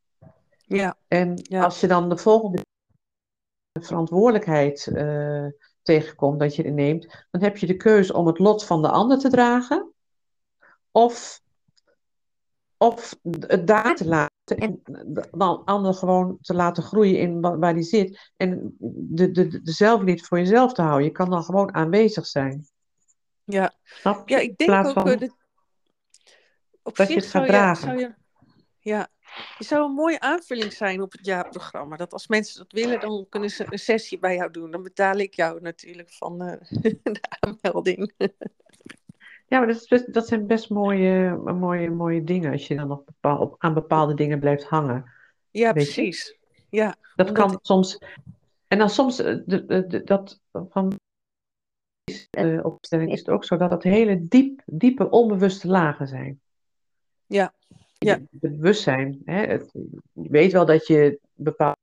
Ja. En als je dan de volgende verantwoordelijkheid uh, tegenkomt, dat je neemt, dan heb je de keuze om het lot van de ander te dragen, of of het daar te laten en dan ander gewoon te laten groeien in waar die zit. En de, de, de, zelfliefde voor jezelf te houden. Je kan dan gewoon aanwezig zijn. Ja, ja ik denk ook van, dat, op dat je het gaat dragen. zou je, ja, je zou een mooie aanvulling zijn op het jaarprogramma. Dat als mensen dat willen, dan kunnen ze een sessie bij jou doen. Dan betaal ik jou natuurlijk van uh, de aanmelding. Ja, maar dat, is dat zijn best mooie, mooie, mooie dingen als je dan nog bepaal, aan bepaalde dingen blijft hangen. Ja, precies. Ja, dat kan soms. En dan soms, eh, de, de, dat van de opstelling is het ook zo dat dat hele diep, diepe, onbewuste lagen zijn. Ja. Ja. Bewustzijn. Hè, het, je weet wel dat je bepaalde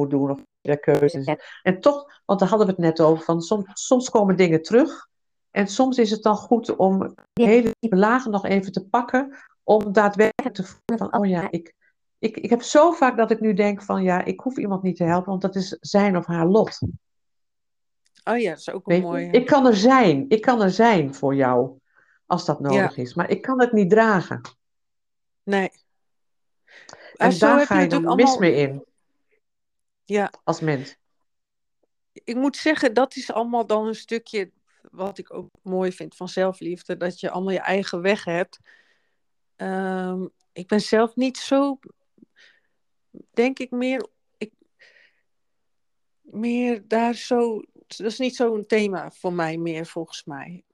moet doen of keuzes. En toch, want daar hadden we het net over, van soms, soms komen dingen terug en soms is het dan goed om hele diepe lagen nog even te pakken, om daadwerkelijk te voelen van, oh ja, ik, ik, ik heb zo vaak dat ik nu denk van, ja, ik hoef iemand niet te helpen, want dat is zijn of haar lot. Oh ja, dat is ook een mooie. Ik kan er zijn, ik kan er zijn voor jou, als dat nodig is, maar ik kan het niet dragen. Nee. En, daar ga je dan mis mee in. ja. Als mens. Ik moet zeggen, dat is allemaal dan een stukje wat ik ook mooi vind van zelfliefde. Dat je allemaal je eigen weg hebt. Ehm, ik ben zelf niet zo, denk ik meer, ik, meer daar zo, dat is niet zo'n thema voor mij meer volgens mij.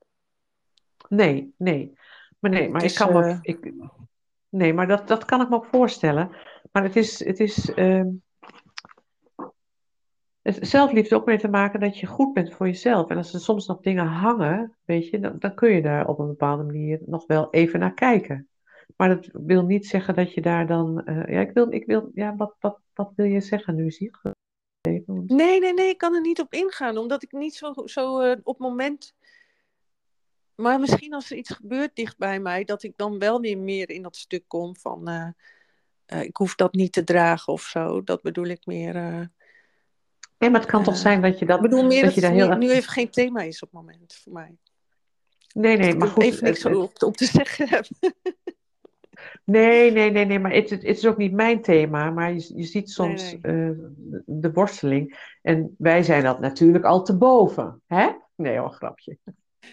Nee, nee. Maar nee, maar ik kan me, ik, nee, maar dat, dat kan ik me ook voorstellen. Maar het is, het is, het zelfliefde ook mee te maken dat je goed bent voor jezelf. En als er soms nog dingen hangen, weet je, dan, dan kun je daar op een bepaalde manier nog wel even naar kijken. Maar dat wil niet zeggen dat je daar dan, eh, ja, ik wil, ik wil, ja, wat, wat, wat wil je zeggen nu, zie Nee, nee, nee, ik kan er niet op ingaan, omdat ik niet zo, zo eh, op moment. Maar misschien als er iets gebeurt dicht bij mij, dat ik dan wel weer meer in dat stuk kom van. eh, eh, ik hoef dat niet te dragen of zo. Dat bedoel ik meer. eh, Nee, maar het kan toch zijn dat je dat, ik bedoel meer dat dat je het daar heel nu, even geen thema is op het moment voor mij. Nee, nee, maar goed. even niks op, op te zeggen heb. Nee, nee, nee, nee, maar het, het, is ook niet mijn thema, maar je, je ziet soms nee. de, de worsteling. En wij zijn dat natuurlijk al te boven, hè? Nee hoor, grapje.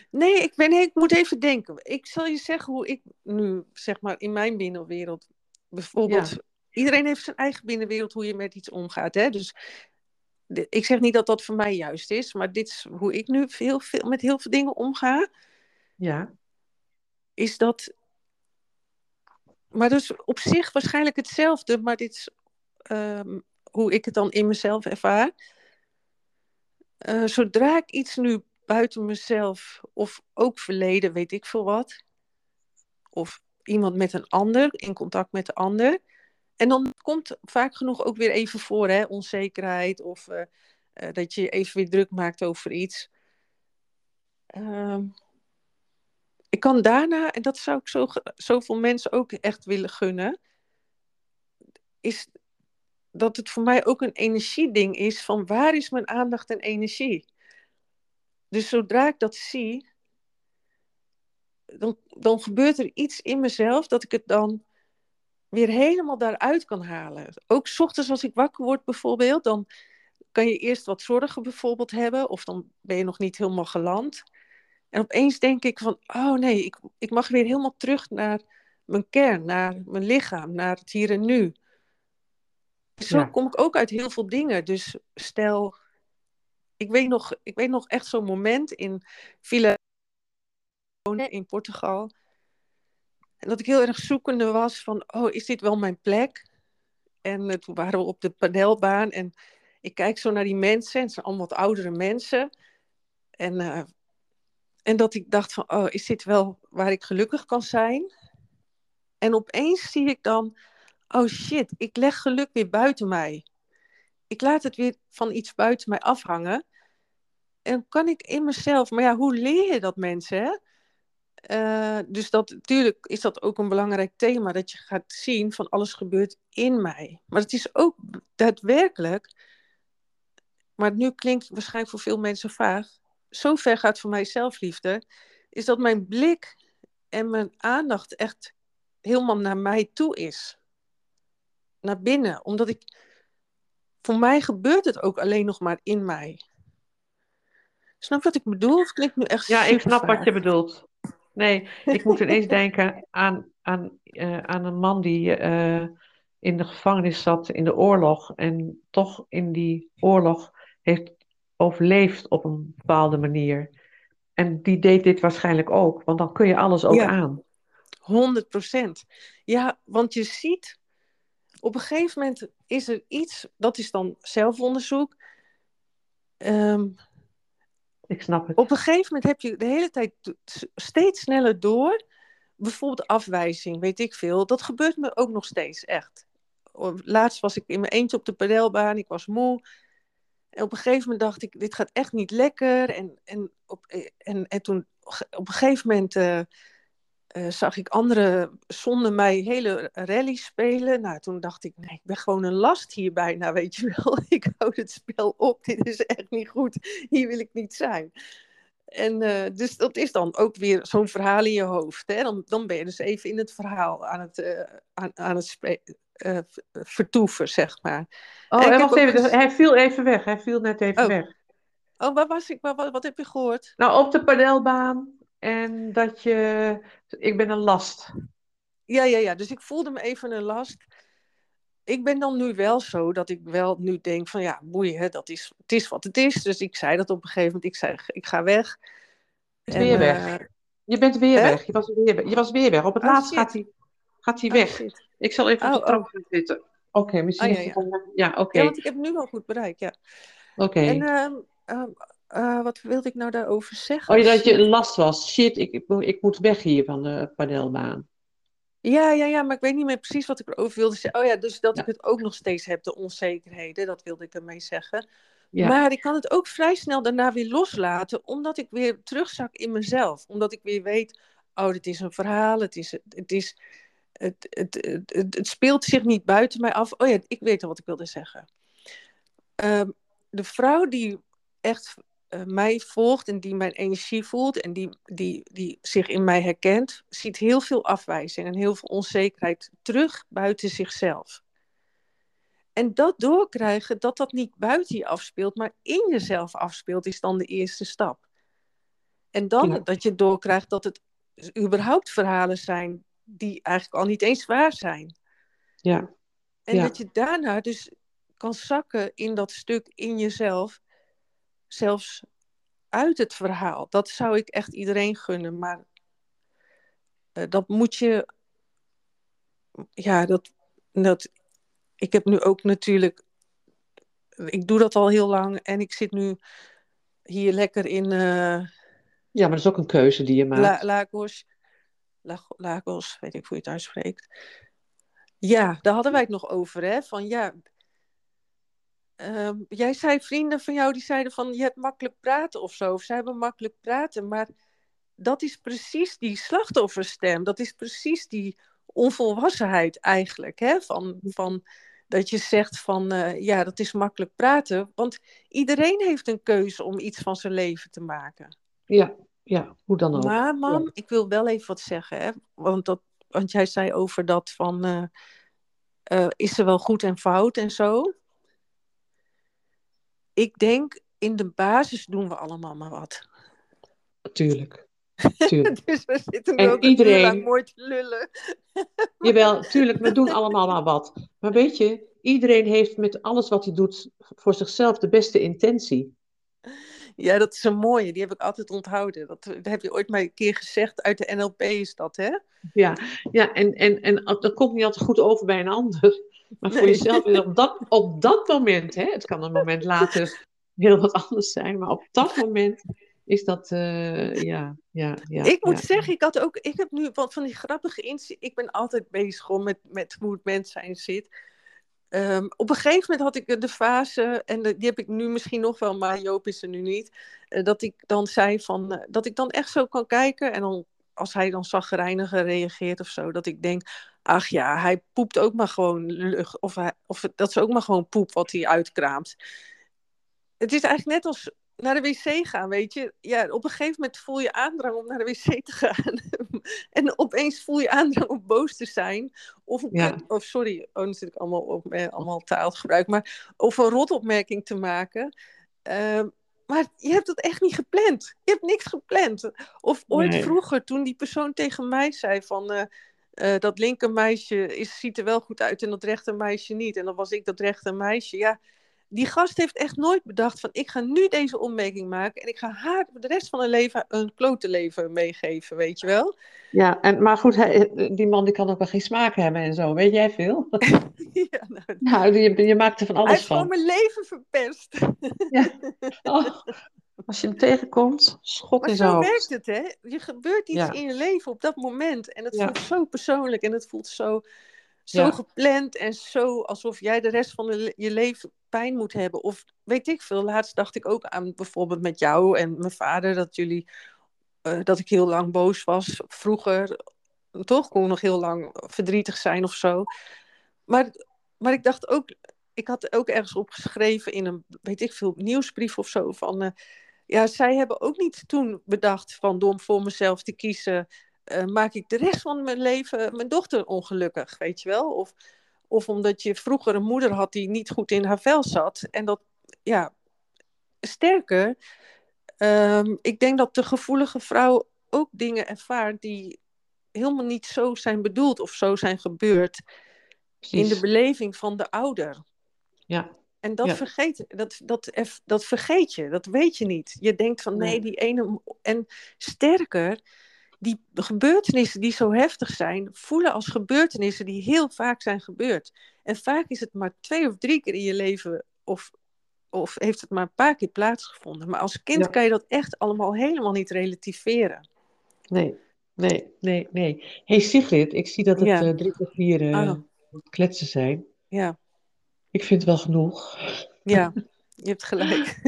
Nee, ik, ben, nee, ik moet even denken. Ik zal je zeggen hoe ik nu, zeg maar, in mijn binnenwereld, bijvoorbeeld, Ja. iedereen heeft zijn eigen binnenwereld hoe je met iets omgaat. Hè? Dus de- ik zeg niet dat dat voor mij juist is, maar dit is hoe ik nu veel, veel, met heel veel dingen omga. Ja, Is dat, maar dus op zich waarschijnlijk hetzelfde, maar dit is ehm, hoe ik het dan in mezelf ervaar. Eh, zodra ik iets nu buiten mezelf, of ook verleden, weet ik veel wat, of iemand met een ander, in contact met de ander. En dan komt vaak genoeg ook weer even voor, hè, onzekerheid of eh, eh, dat je even weer druk maakt over iets. Ehm, ik kan daarna, en dat zou ik zo, zoveel mensen ook echt willen gunnen, is dat het voor mij ook een energieding is van waar is mijn aandacht en energie? Dus zodra ik dat zie, dan, dan gebeurt er iets in mezelf dat ik het dan weer helemaal daaruit kan halen. Ook 's ochtends als ik wakker word bijvoorbeeld, dan kan je eerst wat zorgen bijvoorbeeld hebben, of dan ben je nog niet helemaal geland. En opeens denk ik van, oh nee, ik, ik mag weer helemaal terug naar mijn kern, naar mijn lichaam, naar het hier en nu. Zo Ja. kom ik ook uit heel veel dingen. Dus stel, ik weet nog, ik weet nog echt zo'n moment in Villa in Portugal. En dat ik heel erg zoekende was van, oh, is dit wel mijn plek? En eh, toen waren we op de padelbaan en ik kijk zo naar die mensen. En het zijn allemaal wat oudere mensen. En, eh, en dat ik dacht van, oh, is dit wel waar ik gelukkig kan zijn? En opeens zie ik dan, oh shit, ik leg geluk weer buiten mij. Ik laat het weer van iets buiten mij afhangen. En dan kan ik in mezelf, maar ja, hoe leer je dat mensen? Eh, dus dat, natuurlijk is dat ook een belangrijk thema, dat je gaat zien van alles gebeurt in mij. Maar het is ook daadwerkelijk, maar nu klinkt waarschijnlijk voor veel mensen vaag, zo ver gaat voor mij zelfliefde, is dat mijn blik en mijn aandacht echt helemaal naar mij toe is. Naar binnen, omdat ik, voor mij gebeurt het ook alleen nog maar in mij. Snap wat ik bedoel? Of klinkt nu echt ja, ik snap wat je bedoelt. Nee, ik moet ineens denken aan, aan, eh, aan een man die eh, in de gevangenis zat in de oorlog en toch in die oorlog heeft overleefd op een bepaalde manier. En die deed dit waarschijnlijk ook, want dan kun je alles ook Ja. aan. 100 procent. Ja, want je ziet, op een gegeven moment is er iets, dat is dan zelfonderzoek. Ehm, Ik snap het. op een gegeven moment heb je de hele tijd steeds sneller door. Bijvoorbeeld afwijzing, weet ik veel. Dat gebeurt me ook nog steeds, echt. Laatst was ik in mijn eentje op de padelbaan, ik was moe. En op een gegeven moment dacht ik, dit gaat echt niet lekker. En, en, op, en, en toen op een gegeven moment eh, eh, zag ik anderen zonder mij hele rally spelen. Nou, toen dacht ik, nee, ik ben gewoon een last hier bijna, weet je wel. Ik hou het spel op, dit is echt niet goed. Hier wil ik niet zijn. En eh, dus dat is dan ook weer zo'n verhaal in je hoofd. Hè? Dan, dan ben je dus even in het verhaal aan het, eh, aan, aan het vertoeven, zeg maar. Oh, En wacht even, eens- hij viel even weg. Hij viel net even Oh. weg. Oh, waar was ik? Waar, wat, wat heb je gehoord? Nou, op de padelbaan en dat je... Ik ben een last. Ja, ja, ja. Dus ik voelde me even een last. Ik ben dan nu wel zo dat ik wel nu denk van ja, boeien, dat is, het is wat het is. Dus ik zei dat op een gegeven moment. Ik zei, ik ga weg. Je bent weer En, weg. eh, Je bent weer Hè? weg. Je was weer, weg. je was weer weg. Op het Oh, laatst shit. gaat hij, gaat hij oh, weg. shit. Ik zal even op de Oh, trap gaan zitten. Oké, misschien ja, oké. Ja, want ik heb nu wel goed bereik, ja. Oké. En ehm, ehm, eh, wat wilde ik nou daarover zeggen? Oh, ja, dat je last was. Shit, ik, ik, moet- ik moet weg hier van de padelbaan. Ja, ja, ja, maar ik weet niet meer precies wat ik erover wilde zeggen. Oh ja, dus dat Ja. ik het ook nog steeds heb, de onzekerheden, dat wilde ik ermee zeggen. Ja, Maar ik kan het ook vrij snel daarna weer loslaten, omdat ik weer terugzak in mezelf. Omdat ik weer weet, oh, dit is een verhaal, het, is, het, is, het, het, het, het, het speelt zich niet buiten mij af. Oh ja, ik weet al wat ik wilde zeggen. Ehm, de vrouw die echt eh, mij volgt en die mijn energie voelt en die, die, die zich in mij herkent, ziet heel veel afwijzing en heel veel onzekerheid terug buiten zichzelf. En dat doorkrijgen, dat dat niet buiten je afspeelt, maar in jezelf afspeelt, is dan de eerste stap. En dan Ja. dat je doorkrijgt dat het überhaupt verhalen zijn die eigenlijk al niet eens waar zijn. ja, En Ja. dat je daarna dus kan zakken in dat stuk in jezelf, zelfs uit het verhaal. Dat zou ik echt iedereen gunnen, maar eh, dat moet je, ja, dat, dat, ik heb nu ook natuurlijk, ik doe dat al heel lang en ik zit nu hier lekker in eh, ja, maar dat is ook een keuze die je La, maakt. Lagos, Lag- Lagos, weet ik hoe je het uitspreekt. Ja, daar hadden wij het nog over, hè? Van ja, ehm, jij zei vrienden van jou die zeiden van je hebt makkelijk praten of zo, of zij hebben makkelijk praten, maar dat is precies die slachtofferstem, dat is precies die onvolwassenheid eigenlijk, hè? Van, van dat je zegt van eh, ja, dat is makkelijk praten, want iedereen heeft een keuze om iets van zijn leven te maken. Ja, ja, hoe dan ook. Maar mam, ik wil wel even wat zeggen, hè? Want, dat, want jij zei over dat van, eh, eh, is er wel goed en fout en zo? Ik denk, in de basis doen we allemaal maar wat. Tuurlijk. Tuurlijk. Dus we zitten En ook iedereen- mooi te lullen. Jawel, tuurlijk, we doen allemaal maar wat. Maar weet je, iedereen heeft met alles wat hij doet voor zichzelf de beste intentie. Ja, dat is een mooie, die heb ik altijd onthouden. Dat, dat heb je ooit maar een keer gezegd, uit de NLP is dat, hè? Ja, ja en, en, en dat komt niet altijd goed over bij een ander. Maar voor Nee. jezelf is op dat, op dat moment, hè, het kan een moment later heel wat anders zijn, maar op dat moment is dat, eh, ja, ja, ja. ik moet ja. zeggen, ik had ook, ik heb nu wat van die grappige inzichten. Ik ben altijd bezig gewoon met, met hoe het mens zijn zit. Ehm, op een gegeven moment had ik de fase, en de- die heb ik nu misschien nog wel, maar Joop is er nu niet. eh, dat ik dan zei van, eh, dat ik dan echt zo kan kijken. En dan, als hij dan zagrijniger reageert of zo, dat ik denk, ach ja, hij poept ook maar gewoon lucht. Of, hij, of dat is ook maar gewoon poep wat hij uitkraamt. Het is eigenlijk net als naar de wc gaan, weet je. Ja, op een gegeven moment voel je aandrang om naar de wc te gaan. en opeens voel je aandrang om boos te zijn. Of, Ja. of sorry, oh, natuurlijk allemaal, op, eh, allemaal taalgebruik. Maar of een rotopmerking te maken. Ehm, maar je hebt dat echt niet gepland. Je hebt niks gepland. Of ooit Nee. vroeger, toen die persoon tegen mij zei van... eh, eh, dat linker meisje is, ziet er wel goed uit en dat rechter meisje niet. En dan was ik dat rechter meisje. Ja, die gast heeft echt nooit bedacht van... ik ga nu deze opmerking maken... en ik ga haar de rest van haar leven een klote leven meegeven, weet je wel? Ja, en, maar goed, hij, die man die kan ook wel geen smaak hebben en zo, weet jij veel? ja, nou, Nou, je, je maakt er van hij alles heeft gewoon van. mijn leven verpest. Oh, als je hem tegenkomt, schot Maar in zijn zo hoofd. werkt het, hè? Je gebeurt iets Ja. in je leven op dat moment. En het Ja. voelt zo persoonlijk en het voelt zo, zo Ja. gepland en zo alsof jij de rest van de je leven pijn moet hebben. Of weet ik veel. Laatst dacht ik ook aan bijvoorbeeld met jou en mijn vader dat jullie, eh, dat ik heel lang boos was. Vroeger, toch kon ik nog heel lang verdrietig zijn of zo. Maar, maar ik dacht ook, ik had ook ergens opgeschreven in een, weet ik veel, nieuwsbrief of zo van. eh, ja, zij hebben ook niet toen bedacht van door voor mezelf te kiezen, eh, maak ik de rest van mijn leven mijn dochter ongelukkig, weet je wel? Of, Of omdat je vroeger een moeder had die niet goed in haar vel zat. En dat, ja, sterker, ehm, ik denk dat de gevoelige vrouw ook dingen ervaart die helemaal niet zo zijn bedoeld of zo zijn gebeurd. In de beleving van de ouder. Ja. En dat, Ja. vergeet, dat, dat, dat vergeet je, dat weet je niet. Je denkt van nee, die ene. En sterker, die gebeurtenissen die zo heftig zijn, voelen als gebeurtenissen die heel vaak zijn gebeurd. En vaak is het maar twee of drie keer in je leven, of, of heeft het maar een paar keer plaatsgevonden. Maar als kind Ja. kan je dat echt allemaal helemaal niet relativeren. Nee, nee, nee, nee. hey Sigrid, ik zie dat het Ja. eh, drie kwartier eh, Ah. kletsen zijn. Ja, Ik vind het wel genoeg. ja, je hebt gelijk.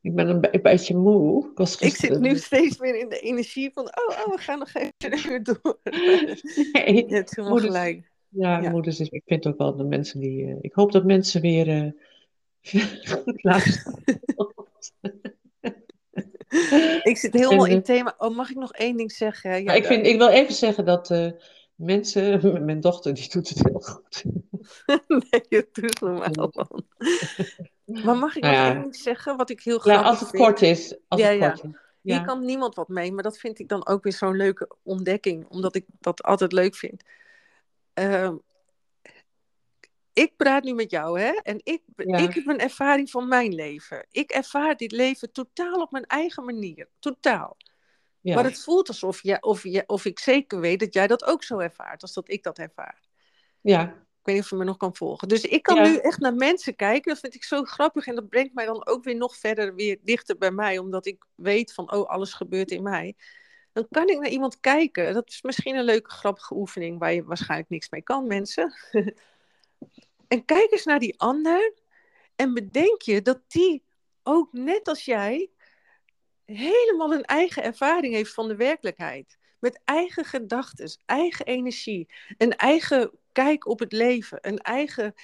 Ik ben een, be- een beetje moe. Ik, was Ik zit nu steeds meer in de energie van, oh, oh we gaan nog even door. Nee, Je hebt helemaal Moeders- gelijk. Ja, Ja. moeders is. Ik vind ook wel de mensen die. eh, ik hoop dat mensen weer goed luisteren. Ik zit helemaal in eh, thema. Oh, mag ik nog één ding zeggen? Ja, maar ik, vind, ik wil even zeggen dat eh, mensen. Mijn dochter die doet het heel goed. Nee, je doet normaal man. Maar mag ik Nou nog ja. één ding zeggen? Wat ik heel Ja, grappig als het vind? kort is. Als Ja, het ja. kort is. Ja. Hier kan niemand wat mee, maar dat vind ik dan ook weer zo'n leuke ontdekking, omdat ik dat altijd leuk vind. Ehm, ik praat nu met jou, hè? En ik, Ja. ik heb een ervaring van mijn leven. Ik ervaar dit leven totaal op mijn eigen manier. Totaal. Ja. Maar het voelt alsof, jij, of, je, of ik zeker weet dat jij dat ook zo ervaart, als dat ik dat ervaar. ja. Ik weet niet of je me nog kan volgen. Dus ik kan Ja. nu echt naar mensen kijken. Dat vind ik zo grappig. En dat brengt mij dan ook weer nog verder weer dichter bij mij. Omdat ik weet van, oh, alles gebeurt in mij. Dan kan ik naar iemand kijken. Dat is misschien een leuke, grappige oefening... waar je waarschijnlijk niks mee kan, mensen. en kijk eens naar die ander. En bedenk je dat die ook net als jij... helemaal een eigen ervaring heeft van de werkelijkheid. Met eigen gedachten, eigen energie. Een eigen kijk op het leven. Een eigen...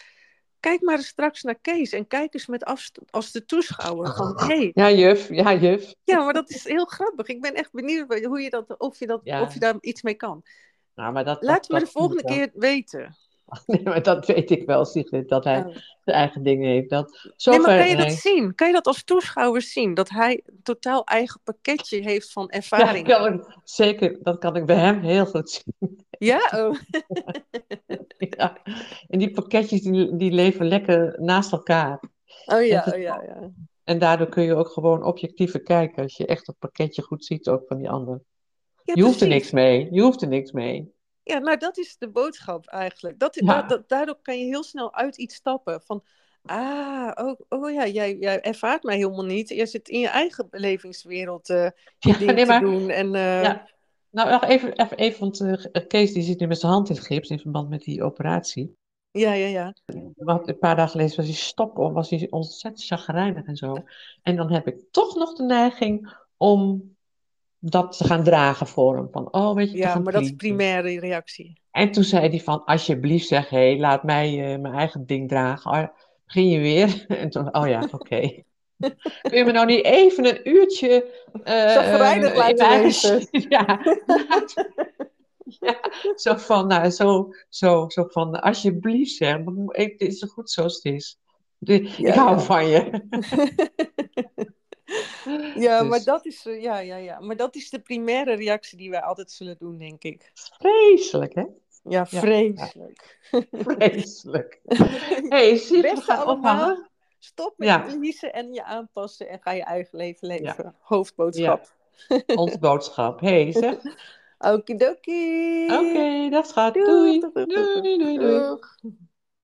Kijk maar eens straks naar Kees en kijk eens met afstand als de toeschouwer van... Hey, ja, juf. Ja, juf. ja, maar dat is heel grappig. Ik ben echt benieuwd hoe je dat, of, je dat, Ja. of je daar iets mee kan. Nou, maar dat, Laten we dat, de volgende dat- keer weten. Nee, maar dat weet ik wel, Sigrid. Dat hij Oh. zijn eigen dingen heeft. Dat, Nee, zover, maar kan je dat nee. zien? Kan je dat als toeschouwer zien? Dat hij een totaal eigen pakketje heeft van Ja, ervaring. kan ik, zeker. Dat kan ik bij hem heel goed zien. Ja? Oh. Ja. En die pakketjes die, die leven lekker naast elkaar. oh ja, oh ja, ja. En daardoor kun je ook gewoon objectiever kijken. Als je echt het pakketje goed ziet ook van die ander. Ja, Je hoeft er niks mee. Je hoeft er niks mee. Ja, nou dat is de boodschap eigenlijk. Dat, Ja. da- da- daardoor kan je heel snel uit iets stappen. Van, ah, oh, oh ja, jij, jij ervaart mij helemaal niet. Je zit in je eigen belevingswereld eh je Ja, ding nee, maar- te doen. En, eh, Ja. Nou, nog even, even, even want eh, Kees die zit nu met zijn hand in het gips in verband met die operatie. ja, ja, ja. Want een paar dagen geleden was hij stop, was hij ontzettend chagrijnig en zo. En dan heb ik toch nog de neiging om dat te gaan dragen voor hem. Van, oh, weet je, Ja, maar dat is primaire reactie. En toen zei hij van, alsjeblieft zeg, hé, hey, laat mij eh, mijn eigen ding dragen. Oh, begin je weer? En toen, oh ja, oké. Kun je me nou niet even een uurtje... eh, Chagrijnig eh, laten eigen-? Ja. ja. Zo van, nou, zo, zo, zo van, alsjeblieft zeg, het is zo goed zoals het is. Ja, ik hou ja. van je. Ja, Dus- maar dat is, eh, ja, ja, ja. Maar dat is de primaire reactie die wij altijd zullen doen, denk ik. Vreselijk, hè? Ja, vreselijk. Vreselijk. hey, zie je, we gaan ophangen. Stop met Ja. en je aanpassen en ga je eigen leven leven. Hoofdboodschap. Onze boodschap. hey, zeg. Okidoki. Oké, dat gaat. Doei. Doei.